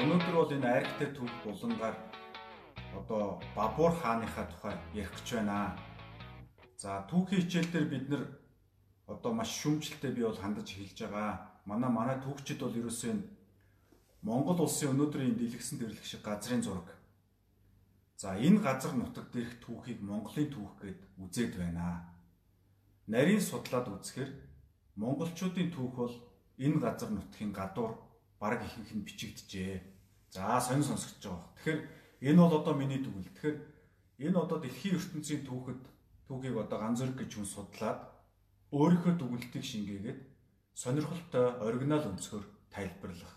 өнөөдөр бол энэ айрхтай түүх булангаар одоо Бабур хааныхаа тухай ярих гэж байна. За түүхийн хичээл дээр бид нар одоо маш шүмжлэлтэй би бол хандаж эхэлж байгаа. Манай манай түүхчид бол ерөөсөө Монгол улсын өнөөдрийн дэлгэсэн дэрлэх шиг газрын зураг. За энэ газар нутаг дээрх түүхийг Монголын түүх гэд үзээд байна. Нарийн судлаад үзэхээр монголчуудын түүх бол энэ газар нутгийн гадуур баг ихэнх нь бичигдэжээ. За сонь сонсогдож байгаа. Тэгэхээр энэ бол одоо миний дүгэл. Тэгэхээр энэ одоо дэлхийн ертөнцийн түүхэд түүхийг одоо ганц зэрэг гэж хүн судлаад өөрийнхөө дүгэлтийг шингээгээд сонирхолтой оригинал өнцгөр тайлбарлах.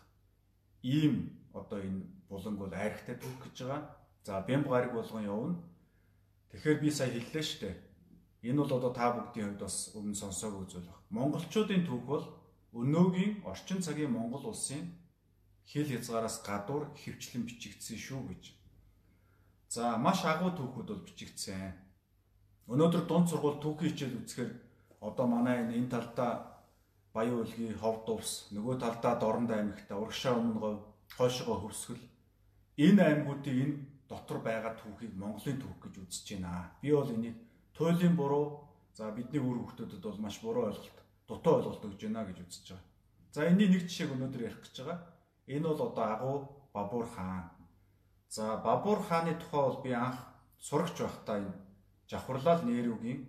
Ийм одоо энэ буланг бол айрхтай түүх гэж байгаа. За бямб гариг болгон явна. Тэгэхээр би сая хэллээ шүү дээ. Энэ бол одоо та бүгдийн хувьд бас өмнө сонсоогүй зүйл баг. Монголчуудын түүх бол өнөөгийн орчин цагийн Монгол улсын хил хязгаараас гадуур хөвчлэн бичигдсэн шүү гэж. За маш агуу түүхүүд бол бичигдсэн. Өнөөдөр дунд сургууль түүхийн хичээл үзэхээр одоо манай энэ талдаа Баян үлгийн Ховд улс, нөгөө талдаа Дорнод аймагта Урагшаа өмнө говь, Хойшгоо хөвсгөл энэ аймагуудын энэ дотор байгаа түүхийг Монголын түүх гэж үзэж байна. Би бол энийг туйлын буруу за бидний үр хөвгтөдөд бол маш буруу ойлголт дутуу ойлголт өгж байна гэж үзэж байгаа. За энэний нэг жишээг өнөөдөр ярих гэж байгаа. Энэ бол одоо агуу Бабур хаан. За Бабур хааны тухай бол би анх сурагч байхдаа энэ Жавхарлал Нээрүүгийн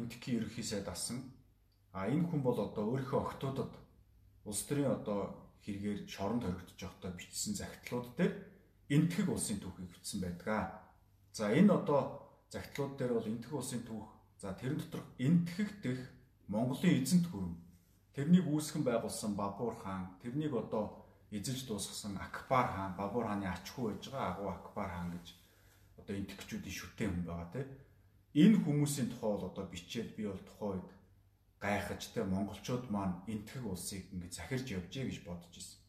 энтхийн ерөнхий сайд асан. А энэ хүн бол одоо өөрийнхөө охтуудад улс төрийн одоо хэрэгээр шоронд хоригдож байхдаа бичсэн захидлууд дээр энтхэг улсын түүхийг бичсэн байдаг. За энэ одоо захидлууд дээр бол энтхэг улсын түүх за тэрэн дотор энтхэг дэх Монголын эзэнт гүрэн тэрнийг үүсгэн байгуулсан Бабур хаан тэрнийг одоо эзэлж дуусгасан Акбар хаан Бабур хааны ач хүү байж байгаа агуу Акбар хаан гэж одоо энтгчүүдийн шүтэн хүн байгаа тийм энэ хүмүүсийн тухай бол одоо бичээд би бол тухай үед гайхаж те монголчууд маань энтгэг улсыг ингэ захирж явжээ гэж бодож ирсэн.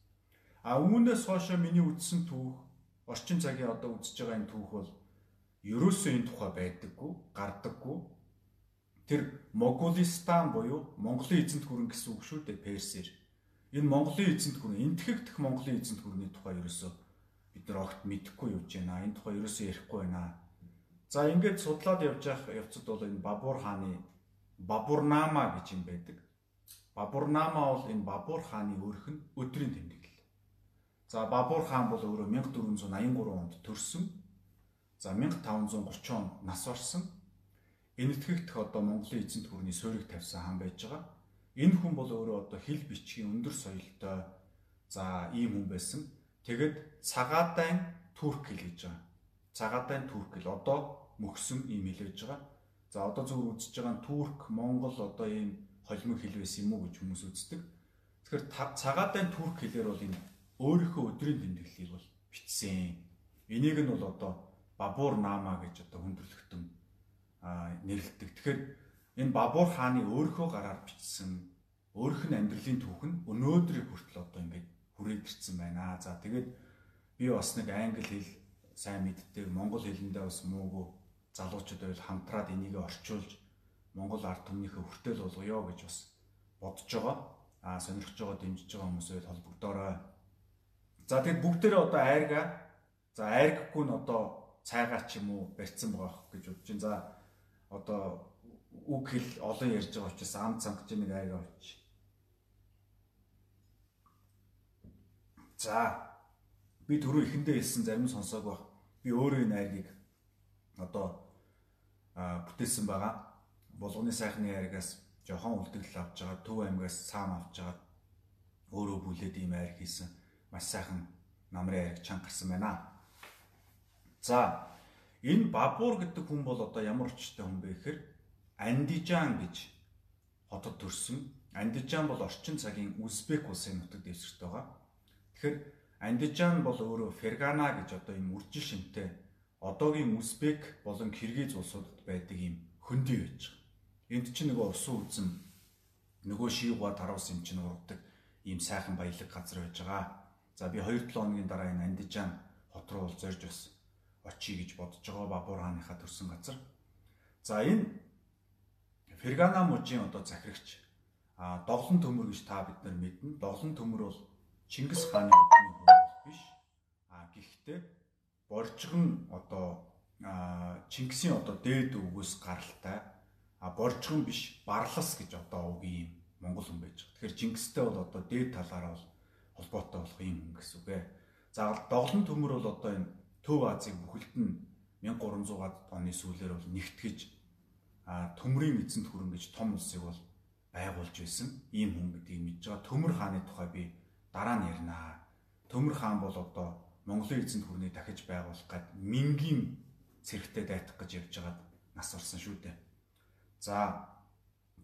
А үүнээс хойш миний үздсэн түүх орчин цагийн одоо үзэж байгаа энэ түүх бол ерөөсөө энэ тухай байдаггүй, гардаггүй тэр Моголистан буюу Монголын эзэнт гүрэн гэсэн үг шүү дээ Персээр. Энэ Монголын эзэнт гүрэн, энтгэгдэх Монголын эзэнт гүрний тухай ерөөсөө бид нар огт мэдэхгүй явж байна. Энэ тухай ерөөсөө ярихгүй байна. За ингээд судлаад явж явах явцад бол энэ Бабур хааны Бабурнама гэж юм байдаг. Бабурнама бол энэ Бабур хааны өөрх нь өдрийн тэмдэглэл. За Бабур хаан бол өөрөө 1483 онд төрсөн. За 1530 онд нас орсон энэтхэгдэх одоо Монголын эзэнт гүрний суурийг тавьсан хан байж байгаа. Энэ хүн бол өөрөө одоо хил бичгийн өндөр соёлтой за ийм хүн байсан. Тэгэд цагаатайн турк хэл гэж байгаа. Цагаатайн турк хэл одоо мөхсөн ийм хэл байж байгаа. За одоо зөвхөн үзэж байгаа турк, монгол одоо ийм холимог хэл байсан юм уу гэж хүмүүс үздэг. Тэгэхээр цагаатайн турк хэлээр бол энэ өөрийнхөө өдрийн тэмдэглэлийг бол бичсэн. Энийг нь бол одоо Бабур Нама гэж одоо хүндрэлтэн нэрлэдэг. Тэгэхээр энэ Бабур хааны өөрийнхөө гараар бичсэн өөрөх нь амьдралын түүх нь өнөөдрийг хүртэл одоо ингээд хүрээд ирсэн байна. За тэгээд би бас нэг англи хэл сайн мэддэг, монгол хэлэндээ бас муугүй залуучууд байл хамтраад энийг орчуулж монгол ард түмнийхээ хүртэл болгоё гэж бас бодож байгаа. Аа сонирхож байгаа, дэмжиж байгаа хүмүүсээ холбогдоорой. За тэгээд бүгдээрээ одоо айрга за айрггүй нь одоо цайгаа ч юм уу барьсан байгаа гэж бодож байна. За одоо үг хэл олон ярьж байгаа учраас ам цангаж нэг айгаа очиж. За би түрүү ихэндээ хэлсэн зарим сонсоог баг. Би өөрөө энэ айгийг одоо бүтээсэн байгаа. Болгоны сайхны айргаас жохон үлдэгдэл авч байгаа. Төв аймгаас цаам авч байгаа. Өөрөө бүлээд ийм айр хийсэн. Маш сайхан намрын айрг чанга гарсан байна. За Энэ Бабур гэдэг хүн бол одоо ямар очтой хүн бэ гэхээр Андижан гэж хотод төрсөн. Андижан бол орчин цагийн Узбек улсын нутаг дэвсгэрт байгаа. Тэгэхээр Андижан бол өөрөө Фергана гэж одоо юм үржил шимтэй одоогийн Узбек болон Киргиз улсуудад байдаг юм хөндөй байж байгаа. Энд чинь нөгөө усан үзэм нөгөө шийгуа таруус юм чинь ургадаг ийм сайхан баялаг газар байж байгаа. За би 2-7 хоногийн дараа энэ Андижан хот руу зорж бас очие гэж бодож байгаа Бабур хааныхаа төрсэн газар. За энэ Фергана мужийн одоо захирагч а доглон төмөр гэж та бид нар мэднэ. Доглон төмөр бол Чингис хааны өдний хүн биш. Гэхдээ боржиг нь одоо Чингисийн одоо дээд өвгөөс гаралтай а боржиг нь биш барлас гэж одоо үгийн монгол хүн байж байгаа. Тэгэхээр Чингистэй бол одоо дээд талаараа бол холбоотой болох юм гэсэн үг ээ. За доглон төмөр бол одоо энэ Төв Азийг бүхэлд нь 1300-аад оны сүүлээр бол нэгтгэж төмрийн эзэнт хүрэн гэж том улсыг бол байгуулж байсан ийм хүн гэдгийг мэдж байгаа. Төмөр хааны тухай би дараа нь ярина. Төмөр хаан бол одоо Монголын эзэнт хүрнийг дахиж байгуулах гээд Мингийн цэрэгтэй дайтах гэж явж байгаад нас орсон шүү дээ. За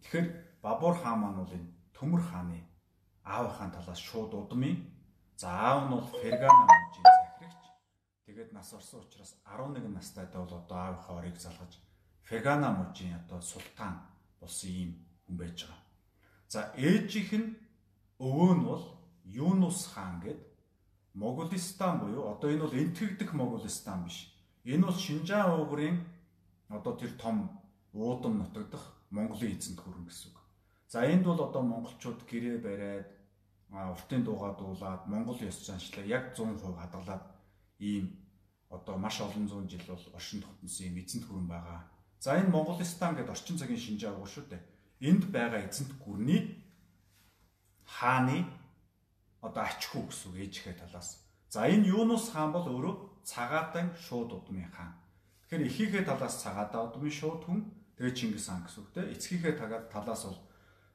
тэгэхээр Бабур хаан маань бол энэ Төмөр хааны аавынхаа талаас шууд удмын за аав нь бол Фергана мужийн нас орсон учраас 11 настайдаа бол одоо аавынхаа орыг залгаж Фергана мужийн одоо султан болсон ийм хүн байж байгаа. За ээжийнх нь өвөө нь бол Юнус хаан гэд Моголистан буюу одоо энэ бол энтгэгдэх Моголистан биш. Энэ бол Шинжаан уугрын одоо тэр том уудам нутагдах Монголын эзэнт гүрэн гэсэн үг. За энд бол одоо монголчууд гэрээ бариад уртын дуугаа дуулаад монгол ёс заншлаа яг 100% хадгалаад ийм одоо маш олон зуун жил бол оршин тогтносон эзэнт гүрэн байгаа. За энэ Монголистан гэдэг орчин цагийн шинжээ авах шүү дээ. Энд байгаа эзэнт гүрний хааны одоо ач хүү гэсэн үг ээжихээ талаас. За энэ Юнус хаан бол өөрөө цагаадан шууд удмын хаан. Тэгэхээр эхийнхээ талаас цагаадаа удмын шууд хүн тэгээ Чингис хаан гэсэн үг те. Эцгийнхээ талаас бол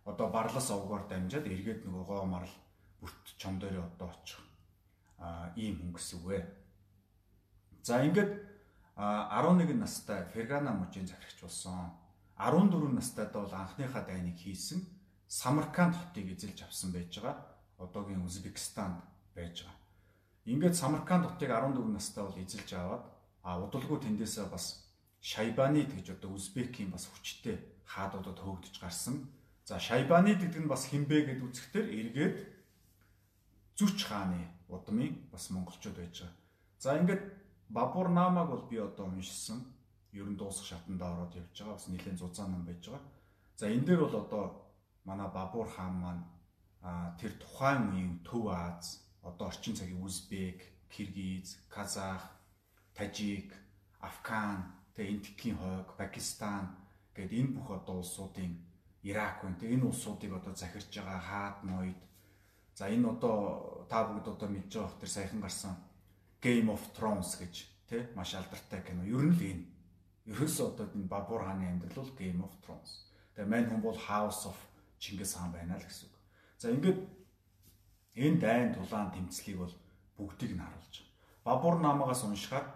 одоо барлас овгоор дамжаад эргээд нөгөө гоо марл бүрт чом дээр одоо очих а ийм хүн гэсэн үг ээ. За ингээд 11 настай Фергана мужийн захирагч болсон. 14 настайдаа бол анхныхаа дайныг хийсэн Самарканд хотыг эзэлж авсан байж байгаа. Одоогийн Узбекистанд байж байгаа. Ингээд Самарканд хотыг 14 настай бол эзэлж аваад а удалгүй тэндээсээ бас Шайбанид гэж одоо Узбекийн бас хүчтэй хаадуудад хөөгдөж гарсан За Шайбаны гэдэг нь бас хинбэ гэд үзэхдээ эргээд Зүч хааны удмын бас монголчууд байж байгаа. За ингээд Бабур намаг бол би одоо уншсан. Ер нь дуусах шатанда ороод явж байгаа. Бас нэлээд зузаан нам байж байгаа. За энэ дээр бол одоо манай Бабур хаан маань тэр тухайн үеийн Төв Аз, одоо орчин цагийн Узбек, Киргиз, Казах, Тажик, Афган, тэгээ Энтекийн хойг, Пакистан гээд энэ бүх одоо улсуудын Ирак байна. Тэгээ энэ улсуудыг одоо захирч байгаа хаад ноёд. За энэ одоо та бүгд одоо мэдж байгаа бох тэр саяхан гарсан Game of Thrones гэж тий маш алдартай кино. Ер нь л энэ. Ерөөсөө одоо энэ Бабур хааны амьдрал бол Game of Thrones. Тэгээ мань хүн бол House of Чингис хаан байна л гэсэн үг. За ингээд энэ дайн тулаан тэмцлийг бол бүгдийг нь харуулж байгаа. Бабур намагаас уншихад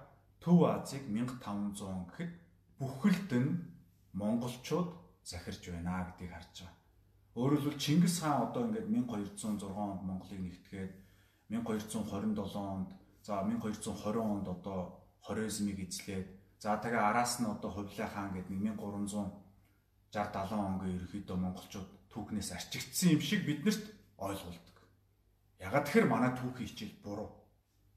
Төв Азийг 1500 гэхэд бүхэлд нь монголчууд захирж байна гэдгийг харж байгаа. Өөрөөр хэлбэл Чингис хаан одоо ингээд 1206 онд Монголыг нэгтгээд 1227 онд за 1220 онд одоо хорезмыг эзлээд за тэгээ араас нь одоо Хувлаа хаан гэдэг 1360 70 онгийн ерөөхдөө монголчууд түүхнээс арчигдсан юм шиг биднэрт ойлгуулдаг. Ягаад тэгэхээр манай түүхийн хичээл буруу.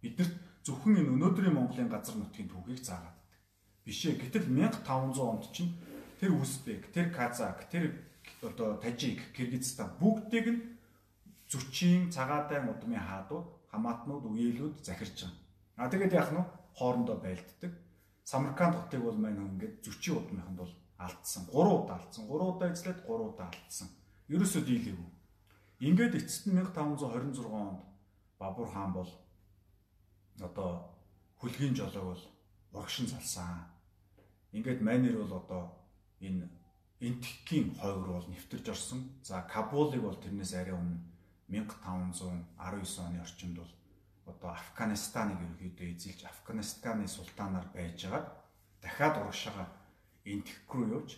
Биднэрт зөвхөн энэ өнөөдрийн Монголын газар нутгийн түүхийг заагаад байдаг. Биш ээ. Гэтэл 1500 онд чинь тэр Узбек, тэр Казак, тэр одоо Тажик, Кыргызстан бүгдийг нь зүчийн цагаатай удмын хаадууд, хамаатнууд, үеэлүүд захирч байгаа. А тэгээд яах нь хоорондоо байлддаг. Самарканд хотыг бол мань хүн ингээд зүчийн удмынханд бол алдсан. 3 удаа алдсан. 3 удаа эзлээд 3 удаа алдсан. Ерөөсөө дийлээгүй. Ингээд эцэст нь 1526 онд Бабур хаан бол одоо хүлгийн жолоог бол урагшин салсан. Ингээд майнер бол одоо энэ энтхийн хойг руу бол нэвтэрж орсон. За Кабулыг бол тэрнээс арай өмнө 1519 оны орчимд бол одоо Афганистаныг ерөөдөө эзэлж Афганистаны султанаар байжгаад дахиад урагшаага энтх рүү явж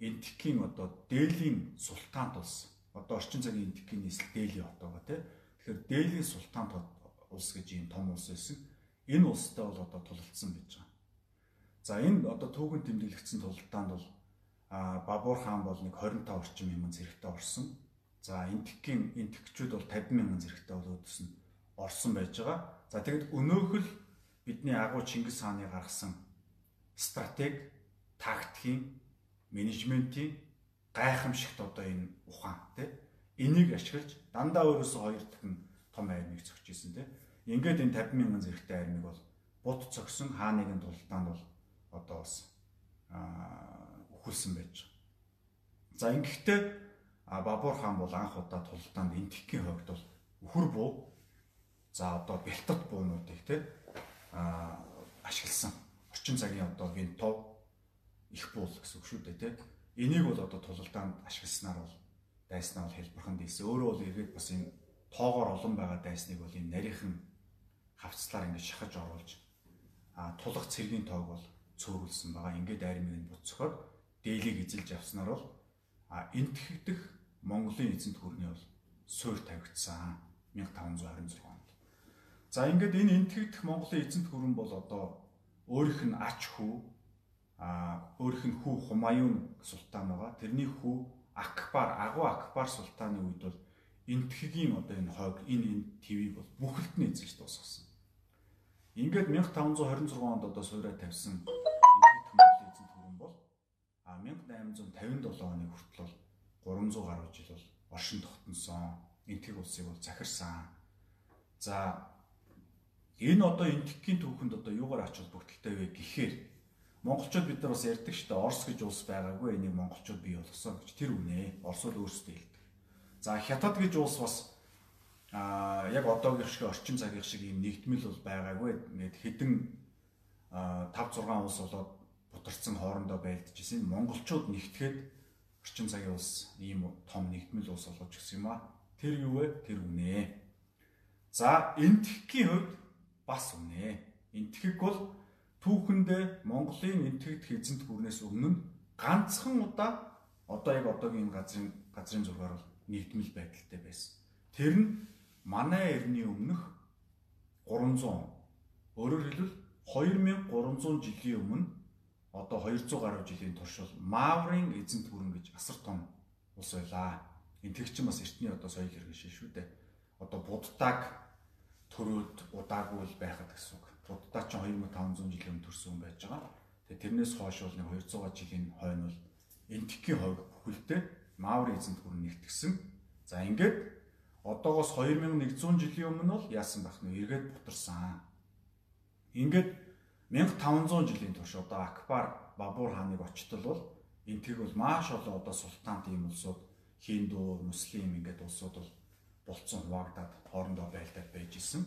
энтхийн одоо Дээлийн султант улс одоо орчин цагийн энтхийн нийслэл Дээли хот байгаа тийм. Тэгэхээр Дээлийн султант улс гэж ийм том улс байсан. Энэ улстай бол одоо тулалдсан байж байгаа. За энэ одоо түүхэн тэмдэглэгдсэн тулалдаанд бол а Бабур хаан бол нэг 25 орчим мянган зэрэгтэй орсон. За энтхийн энтгчүүд бол 50 мянган зэрэгтэй бол өдсөн орсон байж байгаа. За тэгэд өнөөхөл бидний агуу Чингис хааны гаргасан стратеги, тактикийн, менежментийн гайхамшигт одоо энэ ухаан тий энийг ашиглаж дандаа өөрөөсөө хоёр дахин том армийг зохиж исэн тий. Ингээд энэ 50 мянган зэрэгтэй армийг бол бут цогсон хааныг нь тултаанд бол одоо бас өхүүлсэн байж байгаа. За ингэхдээ Бабур хаан бол анх удаа тултаанд энтхийн хувьд бол өхөр буу за одоо бэлтат буунуудыг те а ашигласан. Орчин цагийн одоо винтов их буул гэсэн үг шүү дээ те. Энийг бол одоо тулалдаанд ашигласнаар бол дайснаа бол хэлбэрхэн дийсэн. Өөрөө бол эргээд бас энэ тоогоор олон байгаа дайсныг бол энэ нарийнхан хавцлаар ингэж шахаж оруулж а тулах цэргийн тоог бол цөөрүүлсэн байгаа. Ингээд армийн буцоход дээлийг эзэлж авснаар бол а энтгэгдэх Монголын эзэнт гүрний бол суурь тавигдсан 1526 онд. За ингээд энэ энтгэгдэх Монголын эзэнт гүрэн бол одоо өөрийнх нь ач хүү а өөрийнх нь хүү Хумаюун султан байгаа. Тэрний хүү Акбар, Агуу Акбар султаны үед бол энтхэгийн одоо энэ хойг энэ энэ ТV бол бүхэлд нь эзэлж дуусгасан. Ингээд 1526 онд одоо суурай тавьсан энтгэгдэх Монголын эзэнт гүрэн бол а 1857 оны хүртэл 300 гаруй жил бол оршин тогтносон. Энтгэг улсыг бол захирсан. За Энэ одоо энтхийн түүхэнд одоо юугаар ач холбогдолтой вэ гэхээр монголчууд бид нар бас ярьдаг шүү дээ Орос гэж улс байгаагүй энийг монголчууд бий болгосон гэж тэр үнэ. Бол өөрсдөө хэлдэг. За хятад гэж улс бас а яг одоогийн шиг орчин цагийн шиг юм нэгдмэл бол байгаагүй. Ингээд хэдэн 5 6 улс болоод бутарсан хоорондоо байлдажсэн. Монголчууд нэгтгэхэд орчин цагийн улс ийм том нэгдмэл улс болгож гисэн юм а. Тэр юу вэ? Тэр үнэ. За энтхийн хувьд бас үнэ. Энтгэг бол түүхэндээ Монголын энтгэгдэх эзэнт гүрнээс өмнө ганцхан удаа одоо яг одоогийн энэ газрын газрын зургаар бол нэгдмэл байдалтай байсан. Тэр нь манай эртний өмнөх 300 өөрөөр хэлбэл 2300 жилийн өмнө одоо 200 гаруй жилийн турш бол Маврын эзэнт гүрэн гэж асар том улс байлаа. Энтгэгч чинь бас эртний одоо соёл хэрэгшээ шүү дээ. Одоо буддаг төрөөд удаагүй л байхад гэсэн үг. Буддаа ч 2500 жилийн өмнө төрсөн байж байгаа. Тэгээ тэрнээс хойш бол нэг 200 жилийн хойно бол энтхийн хойг бүхэлдээ Маури эзэнт гүрэн нэгтгсэн. За ингээд одоогоос 2100 жилийн өмнө бол яасан байх нь эргээд бутарсан. Ингээд 1500 жилийн турш одоо Акбар Бабур хааныг очтол бол энтгийг бол маш олон одоо султан тийм улсууд Хинду, Муслим ингээд улсууд бол болцсон хуваагдаад хоорондоо байлдаад байж исэн.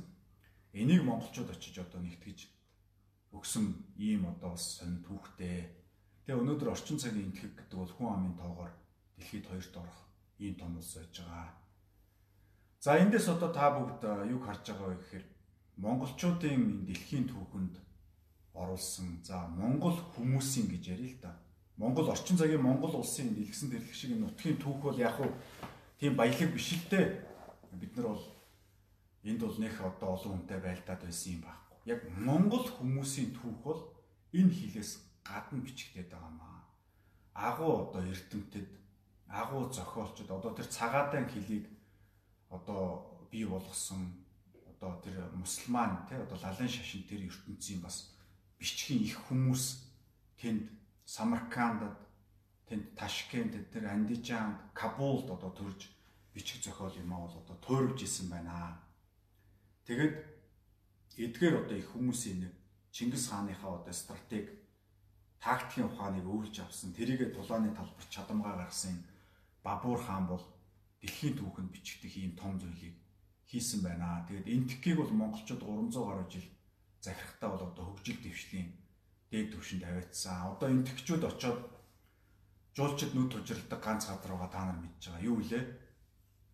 Энийг монголчууд очиж одоо нэгтгэж өгсөн ийм одоо бас сонин түүхтэй. Тэгээ өнөөдөр орчин цагийн энтгэг гэдэг бол хүн амын тоогоор дэлхийд хоёрт орох ийм том улс байж байгаа. За эндээс одоо та бүгд юг харж байгаа вэ гэхээр монголчуудын энэ дэлхийн түүхэнд оруулсан за монгол хүмүүсийн гэж ярил л да. Монгол орчин цагийн монгол улсын дэлгэсэн тэрлэг шиг нутгийн түүх бол яг хуу тийм баялаг биш л дээ бид нар бол энд бол нэх одоо олон хүнтэй байлдаад байсан юм байхгүй. Яг монгол хүмүүсийн түүх бол энэ хилээс гадна бичигдээд байгаа маа. Агуу одоо эрдэмтэд, агуу зохиолчд одоо тэр цагаадаан хилийг одоо бий болгосон одоо тэр мусульман тий одоо лалын шашин тэр ертөнцийн бас бичгийн их хүмүүс тэнд Самаркандад тэнд Ташкентэд тэр Андижанд Кабулд одоо төрж бичих зохиол юм аа бол одоо туурвж исэн байна. Тэгэд эдгээр одоо их хүмүүсийн нэг Чингис хааныхаа одоо стратеги тактикийн ухааныг өвлж авсан тэрийгэ тулааны талбарт чадамгаа гаргасан Бабур хаан бол дэлхийн түүхэнд бичигдэх ийм том зүйлийг хийсэн байна. Тэгээд энтхгийг бол монголчууд 300 гаруй жил захирахтаа бол одоо хөгжил дэвшлийн дээд түвшинд аваатсан. Одоо энтхчүүд очоод жуулчд нүд тужирладаг ганц газар байгаа та нар мэдж байгаа. Юу вэ?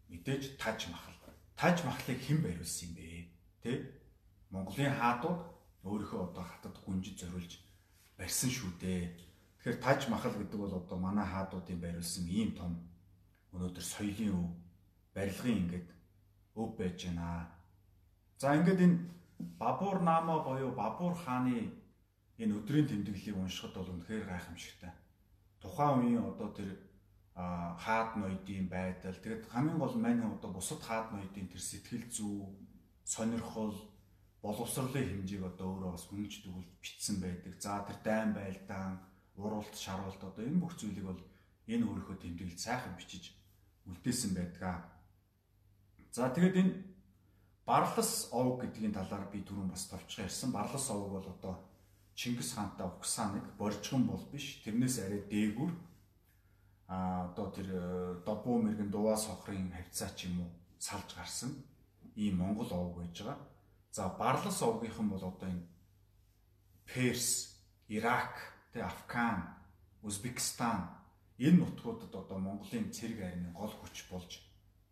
мэдээж таж махал. Таж махлыг хэн бариулсан юм бэ? Тэ? Монголын хаадууд өөрийнхөө одоо хатад гүнжид зориулж барьсан шүү дээ. Тэгэхээр таж махал гэдэг бол одоо манай хаадуудын бариулсан ийм том өнөөдөр соёлын өв барилгын ингээд өв байж байна. За ингээд энэ Бабур наама боيو Бабур хааны энэ өдрийн тэмдэглэлийг уншихад бол үнэхээр гайхамшигтай. Тухайн үеийн одоо тэр хаад ноёдын байдал тэгэд хамгийн гол мань одоо бусад хаад ноёдын тэр сэтгэл зүй сонирхол боловсролын хэмжээг одоо өөрөө бас хүнж дөгүүлж бичсэн байдаг. За тэр дайн байлдаан уралт шаруулт одоо энэ бүх зүйлийг бол энэ өөрийнхөө тэмдэглэл сайхан бичиж үлдээсэн байдаг. За тэгэд энэ Барлас овг гэдгийн талаар би түрүүн бас товчхон ярьсан. Барлас овг бол одоо Чингис хаантай угсаа нэг боржгон бол биш. Тэрнээс арай дээгүр а одоо тэр э, добуу мэрэгэн дуваа сохрын хавцаа ч юм уу салж гарсан ийм Монгол овг байж байгаа. За барлас овгийнхан бол одоо энэ Перс, Ирак, тэ Афган, Узбекистан энэ нутгуудад одоо Монголын цэрэг армийн гол хүч болж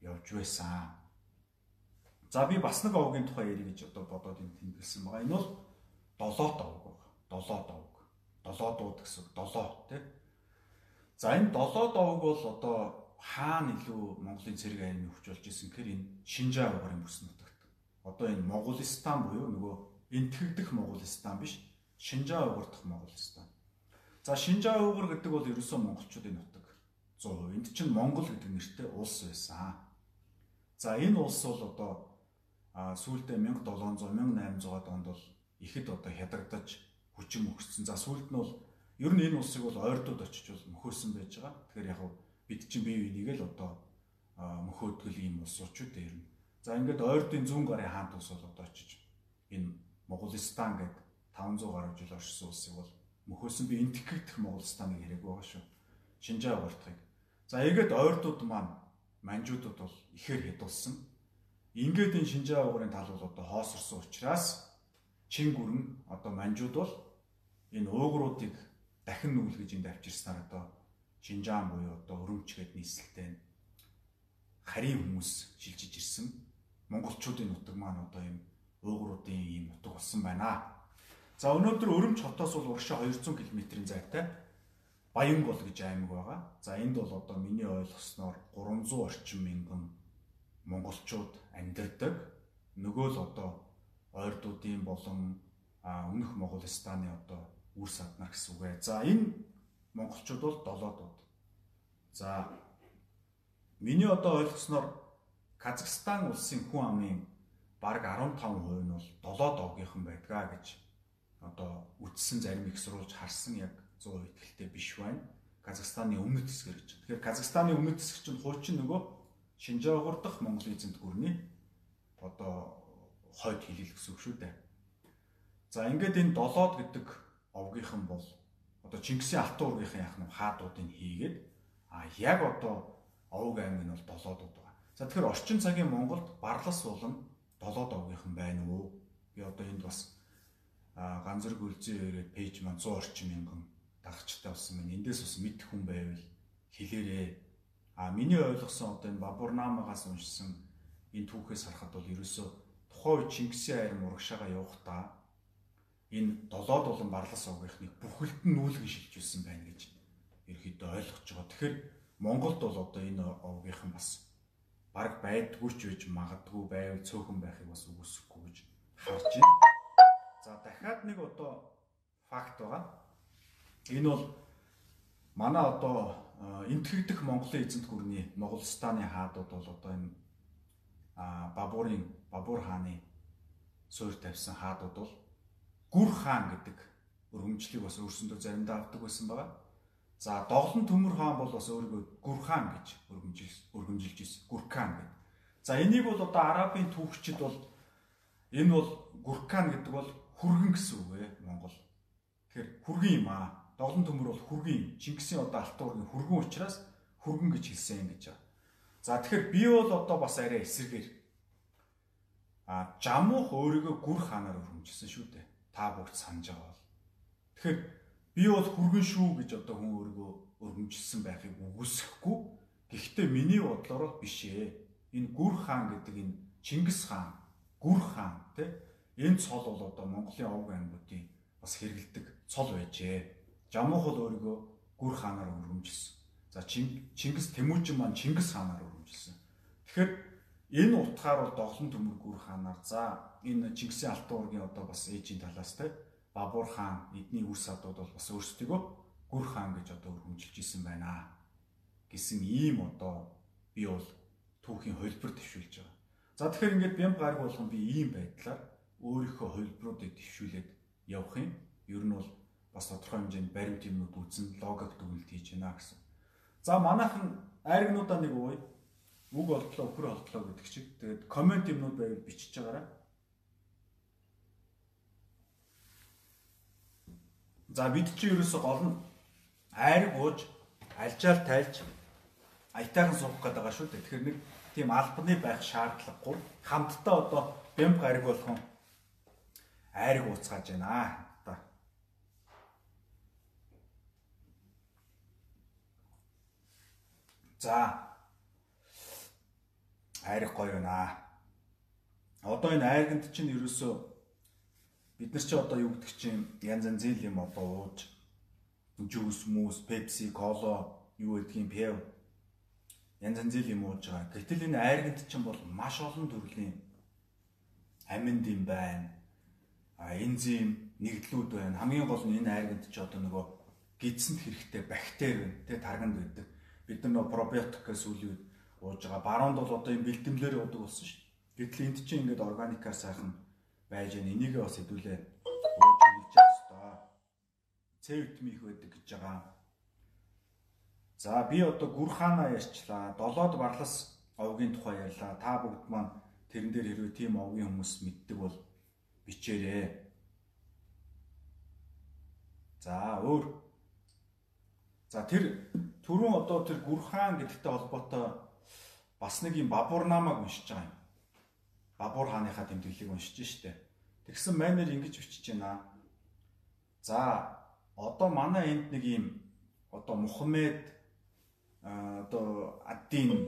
явж байсан. За би бас нэг овгийн тухай ярих гэж одоо бодоод юм тэмдэглэсэн байгаа. Энэ бол долоот овг байна. Долоот овг. Долоодууд гэсэн долоо тий. За энэ долоот овг бол одоо хаана илүү Монголын цэрэг аймаг хөгжүүлж исэн гэхээр энэ Шинжаа угарын бүс нутагт. Одоо энэ Моголстан буюу нөгөө энтгэгдэх Моголстан биш Шинжаа дахь Моголстан. За Шинжаа угар гэдэг бол ерөөсөө монголчуудын нутаг 100%. Энд чинь Монгол гэдэг нэртэй улс байсан. За энэ улс бол одоо сүүлдээ 1700 1800 онд бол ихэд одоо хядагдаж хүчин өгсөн. За сүүлд нь бол ер нь энэ улсыг бол ойрдууд очиж бол мөхөөсөн байж байгаа. Тэгэхээр яг бид чинь бие биенийг л одоо мөхөөдгөл ийм улсууд дээр нь. За ингээд ойрдын зүүн гарын хаант улс бол одоо очиж энэ Моголстан гэдэг 500 гаруй жил оршсон улсыг бол мөхөөсөн би энтгэгдэх Моголстаныг хэрэг байгаа шүү. Шинжаа уурдахыг. За эгээд ойрдууд маань манжуудад бол ихээр хядулсан. Ингээд энэ шинжаа угарын тал бол одоо хоосорсон учраас чин гүрэн одоо манжууд бол энэ уугруудыг дахин нүүлгэж энд авчирснаар одоо Шинжаан буюу одоо өрөмч гээд нийслэлтэй харийн хүмүүс шилжиж ирсэн. Монголчуудын нутаг маань одоо ийм уугруудын ийм нутаг болсон байна. За өнөөдөр өрөмч хотоос бол урагшаа 200 км-ийн зайтай Баянгол гэж аймаг байгаа. За энд бол одоо миний ойлгосноор 300 орчим мянган монголчууд амьдардаг. Нөгөө л одоо ойрдуудын болон өмнөх Моголстаны одоо үр саднар гэсэн үг ээ. За энэ монголчууд бол долоодууд. За миний одоо ойлгосноор Казахстан улсын хүн амын бараг 15% нь бол долоод овгийнхан байдгаа гэж одоо үтсэн зарим их сурвалж харсан яг 100% ихтэй биш байна. Казахстаны өмнөд хэсгэр гэж. Тэгэхээр Казахстаны өмнөд хэсэг чинь хуучин нөгөө Шинжаагуур дахь Монголын эзэнт гүрний одоо хойд хилэл гэсэн үг шүү дээ. За ингээд энэ долоод гэдэг овгийнхан бол одоо Чингисийн алтан ургийнхан яах нь хаадуудыг хийгээд а яг одоо овг аймаг нь бол долоодууд байгаа. За тэгэхээр орчин цагийн Монголд барлас болон долоод овгийнхан байна уу? Би одоо энд бас ганц зэрэг үлзий ирээд пэйж маань 100 орчим мянган дагчтай болсон байна. Эндээс бас мэд хүн байвал хэлээрээ. А миний ойлгосон одоо энэ Бабурнамагаас уншсан энэ түүхээс харахад бол ерөөсөө тухайн Чингисийн айр мурагшаага явахдаа энэ долоод болон барлас овгийнхныг бүхэлд нь нүүлгэн шилжүүлсэн байна гэж ерөөхдөө ойлгож байгаа. Тэгэхээр Монголд бол одоо энэ овгийнхан бас баг байдгүй ч үж магадгүй байв цөөхөн байхыг бас үгүйсэхгүй гэж харж байна. За дахиад нэг одоо факт байгаа. Энэ бол манай одоо энтгэгдэх Монголын эзэнт гүрний Моголстаны хаадууд бол одоо энэ Бабурын Бабур хааны суурь тавьсан хаадууд бол Гүр хаан гэдэг өргөмжлийг бас өөрсөндөө заримдаа авдаг байсан байгаа. За Доглон Төмөр хаан бол бас өөрийгөө Гүр хаан гэж өргөмжилж ирсэн. Гүркан гэдэг. За энийг бол одоо арабын түүхчид бол энэ бол Гүркан гэдэг бол хүргэн гэсэн үг ээ Монгол. Тэгэхээр хүргэн юм аа Доглон төмөр бол хүргийн Чингисийн одоо алтуурын хүргэн учраас хүргэн гэж хэлсэн гэж байна. За тэгэхээр би бол одоо бас арай эсэргээр а жамуух өөрийгөө гүр хаанаар өргөмжилсөн шүү дээ. Та бүгд санаж байгаа бол. Тэгэхээр би бол хүргэн шүү гэж одоо хүн өөрийгөө өргөмжилсөн байхыг үгүйсэхгүй. Гэхдээ миний бодлоор биш ээ. Энэ гүр хаан гэдэг энэ Чингис хаан, гүр хаан тий энэ цол бол одоо Монголын овг аймагуудын бас хэрэгэлдэг цол байжээ. Жамуух бол өөрийгөө гүр хаанаар өргөмжилсөн. За Чингис Тэмүүжин маань Чингис хаанаар өргөмжилсөн. Тэгэхээр энэ утгаар бол доглон төмөр гүр хаанаар за энэ Чингисийн алтан ургийн одоо бас ээжийн талаас те Бабур хаан эдний үр садууд бол бас өөрсдөө гүр хаан гэж одоо өргөмжилж исэн байна гэсэн ийм одоо би бол түүхийн хөлбөр төвшүүлж байгаа. За тэгэхээр ингээд бям гарг болгон би ийм байдлаар өөрийнхөө хөлбруудыг төвшүүлээд явах юм. Ер нь бол бас тодорхой хэмжээнд баримт юмнууд үзэн логик дүгнэлт хийж байна гэсэн. За манайхан айргнуудаа нэг ууя. үг олдлоо өхөр олдлоо гэдэг чиг. Тэгээд комент юмнууд байвал бичиж байгаарай. За бид чи ерөөсө гол нь айрг ууж альжаар тайлж аятайхан суух гэдэг байгаа шүү дээ. Тэгэхээр нэг тийм албаны байх шаардлагагүй хамтдаа одоо бямб гариг болгон айрг ууцгааж байна. Одоо За айрг гоё байна. Одоо энэ айрганд чинь ерөөсөө бид нар чи одоо юу гэдэг чинь янз янзын юм одоо ууж жуус, мус, пепси, кола юу гэдгийг пив янз янзын юм ууж байгаа. Гэтэл энэ айрганд чинь бол маш олон төрлийн аминд юм байна. А энзим нэгдлүүд байна. Хамгийн гол нь энэ айрганд ч одоо нөгөө гидсэнд хэрэгтэй бактери байна. Тэ тарганд байдаг. Бид нар нөгөө пробиотик гэсэн үлийн ууж байгаа. Баруунд бол одоо юм бэлтгэлээр уудаг болсон шүү. Гэтэл энд чинь ингээд органикаар сайхан байж байна. Энийгээ бас хэдүүлээ ууж явах хэрэгтэй. С витамин их байдаг гэж байгаа. За би одоо гүрхаана ярьчлаа. Долоод барлас овгийн тухай ярьлаа. Та бүгд маань тэрэн дээр хэрвээ тийм овгийн хүмүүс мэддэг бол бичээрэй. За өөр. За тэр түрүүн одоо тэр гүрхаан гэдэгтэй холбоотой бас нэг юм бабурнамаг уншиж байгаа юм. Бабур хааныхаа тэмдэглэлийг уншиж штэ. Тэгсэн майнер ингэж бичиж байна. За одоо манай энд нэг юм одоо Мухаммед одоо Аддин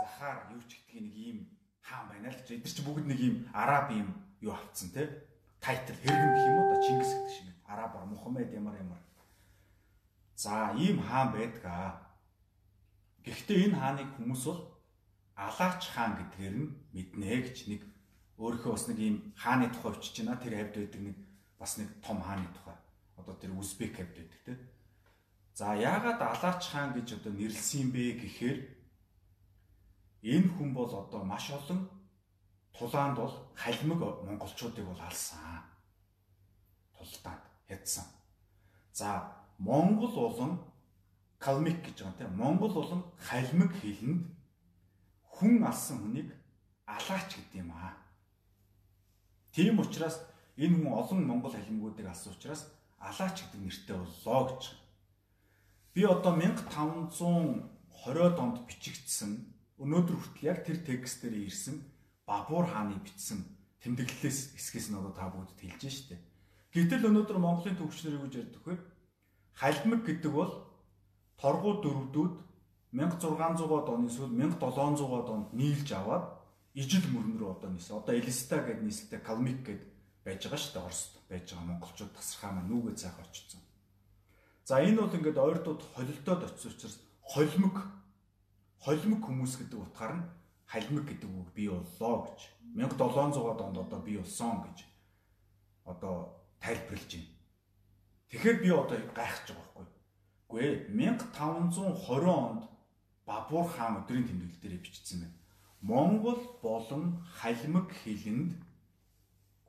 Захар юу ч гэдгийг нэг ийм хаан байна л ч эдгээр чи бүгд нэг ийм араб ийм юу авцсан те тайтл хэрэгэн гэх юм уу да Чингис гэдэг шиг арабаар Мухаммед ямар ямар за ийм хаан байдгаа гэхдээ энэ хааныг хүмүүс бол Алаач хаан гэдгээр нь мэднэ гэж нэг өөрийнхөө бас нэг ийм хааны тухай өчөж байна тэр хавьд байдаг нэг бас нэг том хааны тухай одоо тэр Узбек хавьд байдаг те За яагаад Алаач хаан гэж одоо нэрлсэн бэ гэхээр энэ хүн бол одоо маш олон тулаанд бол халимаг монголчуудыг бол алсан. Тултаад ядсан. За Монгол улам калмик гэж байгаа тийм Монгол улам халимаг хэлэнд хүн алсан хүнийг алаач гэдэг юм аа. Тийм учраас энэ хүн олон монгол халимгуудыг алсан учраас алаач гэдэг нэртэй боллоо гэж Би одоо 1520-од онд бичигдсэн өнөөдөр хүртэл яг тэр текстээр ирсэн Бабур хааны бичсэн тэмдэглэлээс хэсгээс нь одоо та бүгд хэлж штэ. Гэтэл өнөөдөр Монголын төвчнэр юу гэж ярьдаг вэ? Халимаг гэдэг бол торгуу дөрвдүүд 1600-аад оны эсвэл 1700-аад онд нийлж аваад ижил мөрөн рүү одоо нисэн. Одоо Элиста гэдэг нийслэлтэй Калмик гэдэг байж байгаа шүү дээ Оросд байж байгаа монголчууд тасархаа маань нүгэ цаах очсон. За энэ бол ингээд ойртууд холилдоод очсон учраас холимог холимог хүмүүс гэдэг утгаар нь халимаг гэдэг үг бий боллоо гэж 1700-аад онд одоо бий болсон гэж одоо тайлбарлаж байна. Тэгэхээр би одоо гайхаж байгаа байхгүй. Үгүй ээ 1520 онд Бабур хаан өдрийн тэмдэглэл дээр бичсэн байна. Монгол болон халимаг хэлэнд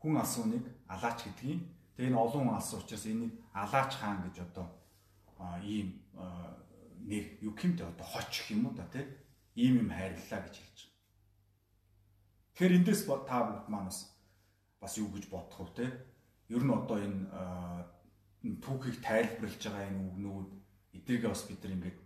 хүн асууныг алаач гэдгийг тэгээ энэ олон алсан учраас энийг алаач хаан гэж одоо ийм нэр юу гэмтэй одоо хоч юм уу да тий ийм юм хайрлаа гэж хэлж байгаа. Тэгэхээр эндээс та бүгд манаас бас юу гэж бодох вэ те? Ер нь одоо энэ түүхийг тайлбарлаж байгаа энэ үгнүүд эдгээрээ бас бид нар ингээд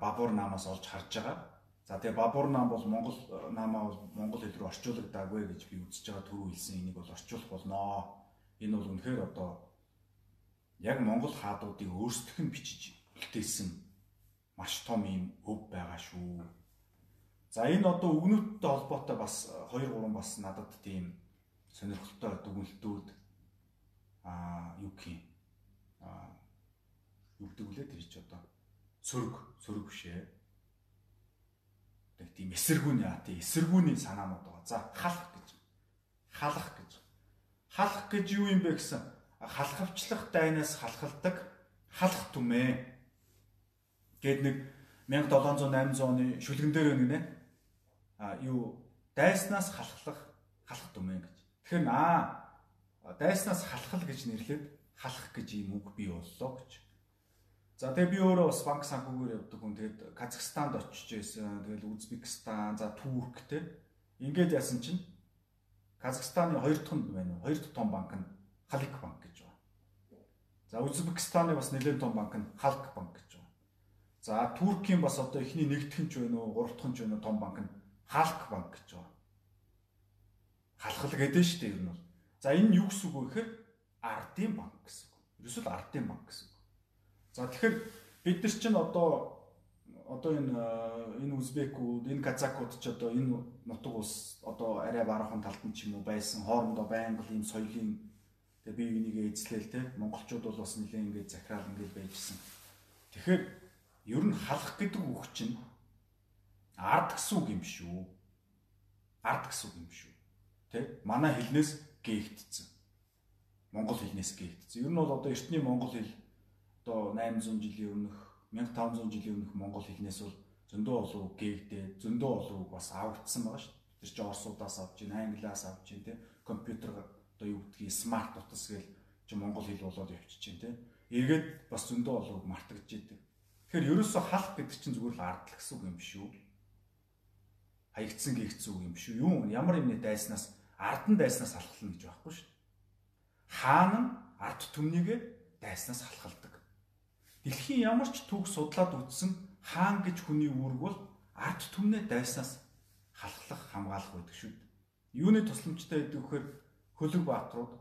бабур намаас олж харж байгаа. За тэгээ бабур нам бол монгол намаа бол монгол хэл рүү орчуулагдаагүй гэж би үзэж байгаа түрүү хэлсэн энийг бол орчуулах болноо. Энэ бол үнэхээр одоо яг монгол хаадуудыг өөрсдөх нь бичиж үлдээсэн маш том юм өв байгаа шүү. За энэ одоо үгнүүдтэй холбоотой бас 2 3 бас надад тийм сонирхолтой дүгнэлтүүд аа юу гэх аа юу гэдэг үлээ тэр чи одоо сөрөг сөрөг бишээ. Тэг тийм эсэргүүний аа тийм эсэргүүний санаанууд байгаа. За халах гэж. Халах гэж. Халах гэж юу юм бэ гэсэн халахвчлах дайнаас халахалдаг халах түмээ гэд нэг 1700 800 оны шүлгэн дээр нэг нэ а юу дайснаас халахлах халах түмээ гэж. Тэгэхээр аа дайснаас халахл гэж нэрлээд халах гэж юм үг бий боллоо гэж. За тэгээ би өөрөө бас банк санхүүгээр явдаг хүн. Тэгээд Казахстанд очиж байсан. Тэгээд Узбекистан, за Турк те. Ингээд яасан чинь Казахстаны хоёр дахь нь байна? Хоёр дахь том банк нь Халик банк гэж байна. За Узбекистаны бас нэлээд том банк нь Халк банк гэж байна. За Туркийн бас одоо эхний нэгдэх нь ч байна уу, гурав дахь нь ч байна уу том банк нь Халк банк гэж байна. Халхал гэдэг нь шүү дээ ер нь бол. За энэ юу гэсэн үг вэ гэхээр ардын банк гэсэн үг. Ерөөсөө ардын банк гэсэн үг. За тэгэхээр бид нар чинь одоо одоо энэ энэ узбекууд, энэ казакууд ч одоо энэ нутаг ус одоо арай баруухан талд нь ч юм уу байсан хоорондоо байнга ийм соёлын тэгээ бие бинийгээ эзлээл те монголчууд бол бас нэлээд ингээд захирал ингээд байжсэн. Тэгэхээр ер нь халах гэдэг үг чинь ард гэсэн үг юм шүү. Ард гэсэн үг юм шүү. Тэ? Манай хэлнээс гээгдсэн. Монгол хэлнээс гээгдсэн. Ер нь бол одоо эртний монгол хэл одоо 800 жилийн өмнөх 1500 жилийн өмнөх монгол хэлнээс бол зөндөө олон гээгдээд зөндөө олон үг бас авагдсан байгаа шүү. Тэр чинь орсуудаас авч ийн, англиас авч ийн, тэ? Компьютер одоо юу гэдгийг смарт утас гээл чи монгол хэл болоод явчих чинь, тэ? Эргээд бас зөндөө олон үг мартагдж идэг. Тэгэхээр ерөөсөө халах гэдэг чинь зүгээр л ардл гэсэн үг юм шүү. Хаягдсан гээгдсэн үг юм шүү. Юу ямар юмны дайснаас ардан дайснаас алхална гэж байхгүй шүү. Хаан нь ард түмнийгээ дайснаас алхалдаг. Дэлхийн ямар ч түүх судлаад үзсэн хаан гэж хүний үүрэг бол ард түмнээ дайснаас халахлах хамгаалах байдаг шүү. Юуны тусламжтай гэдэг вэхээр хөлөг баатрууд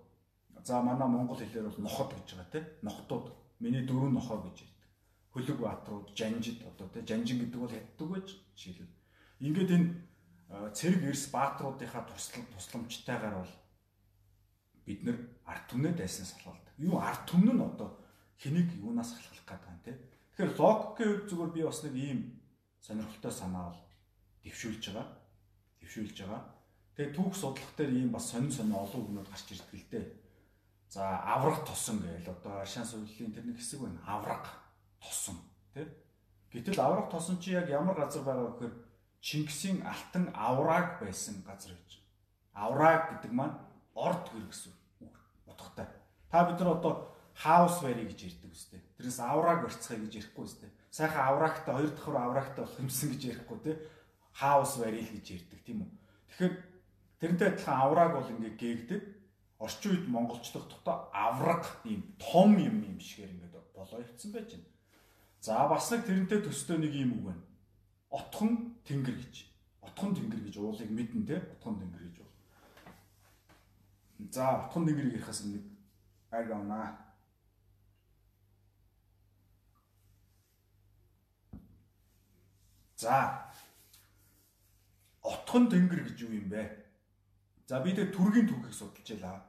за манай монгол хэлээр бол ноход гэж байгаа тийм нохтууд миний дөрөв нохоо гэж ярьдаг. Хөлөг баатрууд жанжид одоо тийм жанжин гэдэг бол хятдаг байж жишээлбэл. Ингээд энэ цэрэг эрс баатруудынхаа туслал тусламжтайгаар бол бид нар арт түмнээ дайснаас халуулдаг. Юу арт түмн нь одоо хэнийг юунаас халахлах гэдэг юм те. Тэгэхээр логикийн үед зүгээр би бас нэг ийм сонирхолтой санаа бол дэвшүүлж байгаа. Дэвшүүлж байгаа. Тэгээ түүх судлах дээр ийм бас сонин сонин олон үгнүүд гарч ирдэг л дээ. За авраг тосон гээл одоо аршаан сувлын тэр нэг хэсэг байна. Авраг тосон тий. Гэтэл авраг тосон чи яг ямар газар байгаа вэ гэхээр Чингисийн алтан аврааг байсан газар гэж. Аврааг гэдэг маань орд гэр гэсэн утгатай. Та бид нар одоо хаус барь гэж ярьдаг үстэй. Тэрнээс аврааг барьцгаая гэж ярихгүй үстэй. Сайхан авраагтай хоёр давхар авраагтай болох юмсан гэж ярихгүй те. Хаус барь л гэж ярьдаг тийм үү. Тэгэхээр тэрнтэй адилхан аврааг бол ингээ гээгдэг. Орчин үед монголчлог дотоо авраг ийм том юм юм шигээр ингээд болоо ицсэн байж байна. За бас нэг тэрнтэй төстэй нэг юм үг байна отхон тэнгэр гэж. Отхон тэнгэр гэж уулыг мэднэ те. Отхон тэнгэр гэж. За отхон тэнгэрийг ярихаас нэг аг авнаа. За отхон тэнгэр гэж юу юм бэ? За би тэг түргийн түүхийг судалж ялаа.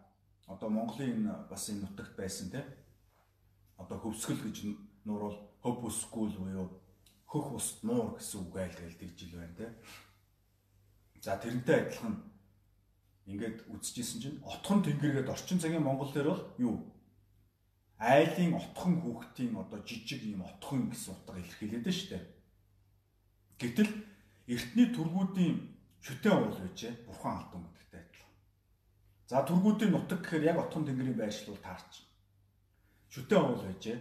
Одоо Монголын бас энэ нутагт байсан те. Одоо хөвсгөл гэж нуурвал хөв бүсгүүл буюу хөх ус нуур гэсэн үг айлгал тэгж ил байна те. За тэрнтэй адилхан ингээд үзчихсэн чинь отхон тэнгэргээд орчин цагийн Монгол дээр бол юу? Айлын отхон хүүхдийн одоо жижиг юм отхон гэсэн утга илэрхийлээд штэ. Гэтэл эртний тургуудын шүтэн уул байжээ бурхан алтан гэдэгтэй адилхан. За тургуудын нутаг гэхээр яг отхон тэнгэрийн байршил бол таарч. Шүтэн уул байжээ.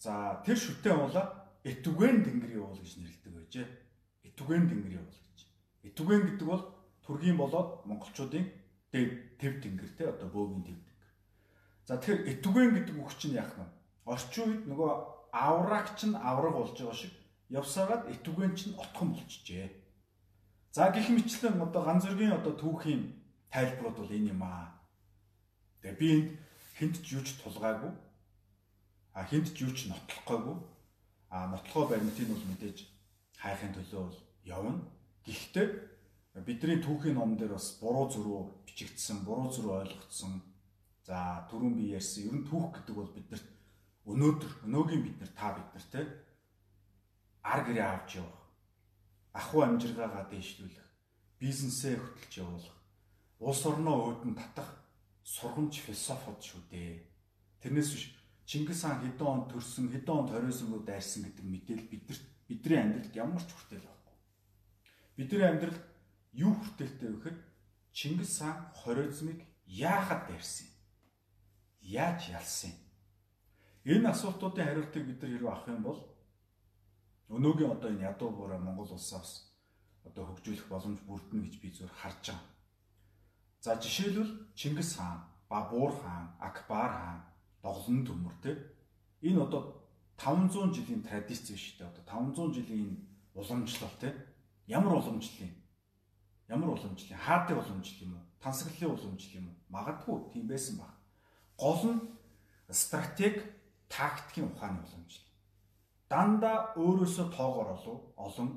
За тэр шүтэн уулаа Этүгэн тэнгэрийн уул гэж нэрлэдэг байжээ. Этүгэн тэнгэрийн уул гэж. Этүгэн гэдэг бол тургийн болоод монголчуудын дэв тэв тэнгэр те одоо бөөгийн тэв тэнгэр. За тэгэхээр этүгэн гэдэг үг чинь яах вэ? Орчин үед нөгөө аврагч нь авраг болж байгаа шиг явсагаад этүгэн чинь отхон болчихжээ. За гих мэтлэн одоо ганц зөргийн одоо түүхийн тайлбарууд бол энэ юм аа. Тэгээ би энд хинт ч юу ч тулгаагүй. А хинт ч юу ч нотлохгүйгүй а нотлохоо баримтыг бол мэдээж хайхын төлөө бол явна. Гэхдээ бидний түүхийн ном дээр бас буруу зөрүү бичигдсэн, буруу зөрүү ойлгогдсон. За түрүүн би ярьсан ер нь түүх гэдэг бол биднэрт өнөөдөр өнөөгийн бид нар та бид нар те ар гэрээ авч явах, ахуй амжиргаагаа дээшлүүлэх, бизнесээ хөтлж явуулах, улс орноо өөдөн татах сургамж философод шүү дээ. Тэрнээс биш Чингис хаан хэдэн онд төрсөн, хэдэн онд хориосон руу дайрсан гэдэг мэдээлэл бидэрт бидний амьдралд ямар ч хүртэл байхгүй. Бидний амьдралд юу хүртэлтэй вэ гэхээр Чингис хаан хориозмыг яахад дайрсан юм? Яаж ялсан юм? Энэ асуултуудын хариултыг бид нар хэрэг авах юм бол өнөөгийн одоо энэ ядуу буураа Монгол улсаас одоо хөгжүүлэх боломж бүрдэнэ гэж би зөв харж байгаа. За жишээлбэл Чингис хаан, Бабур хаан, Акбар хаан, Доглон төмөр те энэ одоо 500 жилийн традиц биш үү? Одоо 500 жилийн уламжлал те ямар уламжлал юм? Ямар уламжлал? Хаадын уламжлал юм уу? Тансаглалын уламжлал юм уу? Магадгүй тийм байсан баг. Гол нь стратеги, тактикийн ухааны уламжлал. Дандаа өөрөөсөө тоогоор олон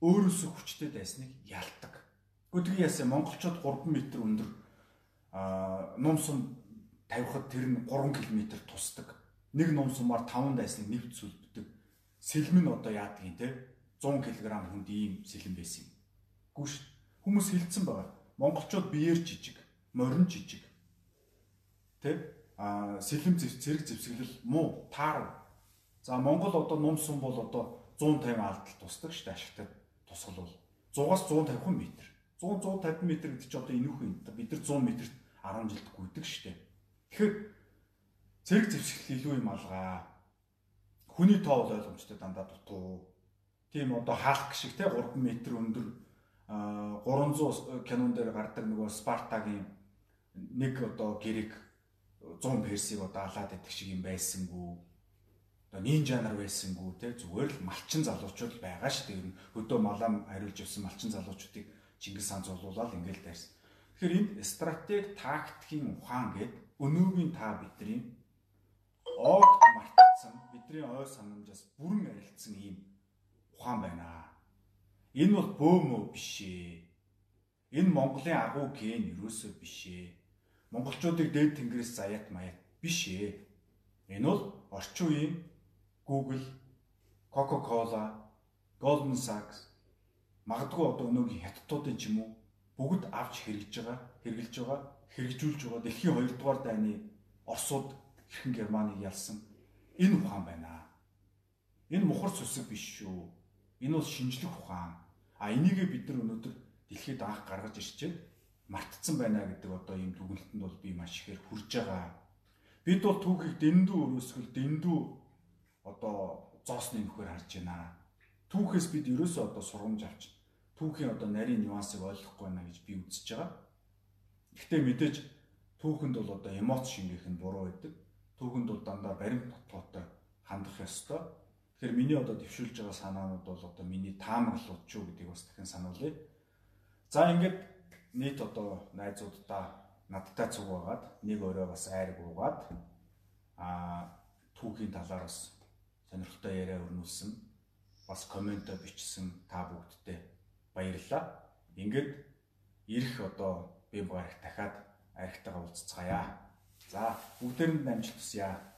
өөрөөсөө хүчтэй байсныг ялдаг. Гэхдээ яасан монголчууд 3 м өндөр аа ном сум тавихад тэр нь 3 км тусдаг. Нэг ном сумаар 5 дайсныг нэвт сүлбдэг. Сэлмэн одоо яадаг юм те 100 кг хүнд ийм сэлэн байсан юм. Гүш хүмүүс хилцэн байгаа. Монголчууд биеэр жижиг, морин жижиг. Тэ а сэлэм зэрэг зэвсэглэл муу таар. За Монгол одоо ном сум бол одоо 150 алдалт тусдаг шүү дээ ашигтад тусгал бол 100-аас 150 м. 100 150 м гэдэг чинь одоо энүүх юм. Бид нар 100 м-т 10 жилд гүйдэг шүү дээ. Тэгэхээр зэрэг зэвсгэл илүү юм алгаа. Хүний тоо бол ойлгомжтой дандаа дутуу. Тийм одоо хаалт шиг те 3 м өндөр 300 кинон дээр гардаг нөгөө Спартагийн нэг одоо гэрэг 100 персиг одоо алаад идэх шиг юм байсангүй одоо нинжа нар байсангүй те зүгээр л малчин залуучууд байгаа шүү дээ. Хөдөө малам хариулж явсан малчин залуучуудыг Чингис хаан зулуулаад ингээл дайрсан. Тэгэхээр энд стратеги, тактикийн ухаан гэд өнөөгийн та бидний огт мартсан, бидний ой санамжаас бүрэн арилцсан ийм ухаан байна. Энэ бол бөөмөө биш ээ. Энэ Монголын агуу ген юусоо биш ээ. Монголчуудыг дээд тэнгэрээс заяат маят биш ээ. Энэ бол орчин үеийн Google, Coca-Cola, Goldman Sachs магадгүй одоо өнөөгийн хятадуудын ч юм уу бүгд авч хэрэгж байгаа, хэрэгжилж байгаа, хэрэгжүүлж байгаа дэлхийн 2 дугаар дайны Оросууд хэрхэн Германыг ялсан энэ ухаан байна. Энэ мухар сүсэг биш шүү. Энэ бол шинжлэх ухаан. А энийгээ бид нар өнөөдөр дэлхийд анх гаргаж ирчээд мартцсан байна гэдэг одоо ийм дүгнэлтэнд бол би маш ихээр хүрж байгаа. Бид бол түүхийг дэндүү өрөөсгөл дэндүү одоо зоосны нөхөр харж байна. Түүхээс бид ерөөсөө одоо сургамж авч түүхийн одоо нарийн нюансыг ойлгохгүй байна гэж би үзэж байгаа. Гэхдээ мэдээж түүхэнд бол одоо эмоц шингээх нь буруу байдаг. Түүхэнд бол дандаа баримт нотгоотой хандах ёстой. Тэгэхээр миний одоо дэвшүүлж байгаа санаанууд бол одоо миний таамаглалууд ч юу гэдгийг бас дахин сануулъя. За ингээд нийт одоо найзуудаа надтай цуг байгаад нэг өрөө бас айрг уугаад аа түүхийн талаар бас сонирхолтой яриа өрнүүлсэн бас комент бичсэн та бүгдтэй баярлалаа. Ингээд ирэх одоо би багт дахиад архитектаа уулзцгаая. За бүгдээрэнд амжилт хүсье.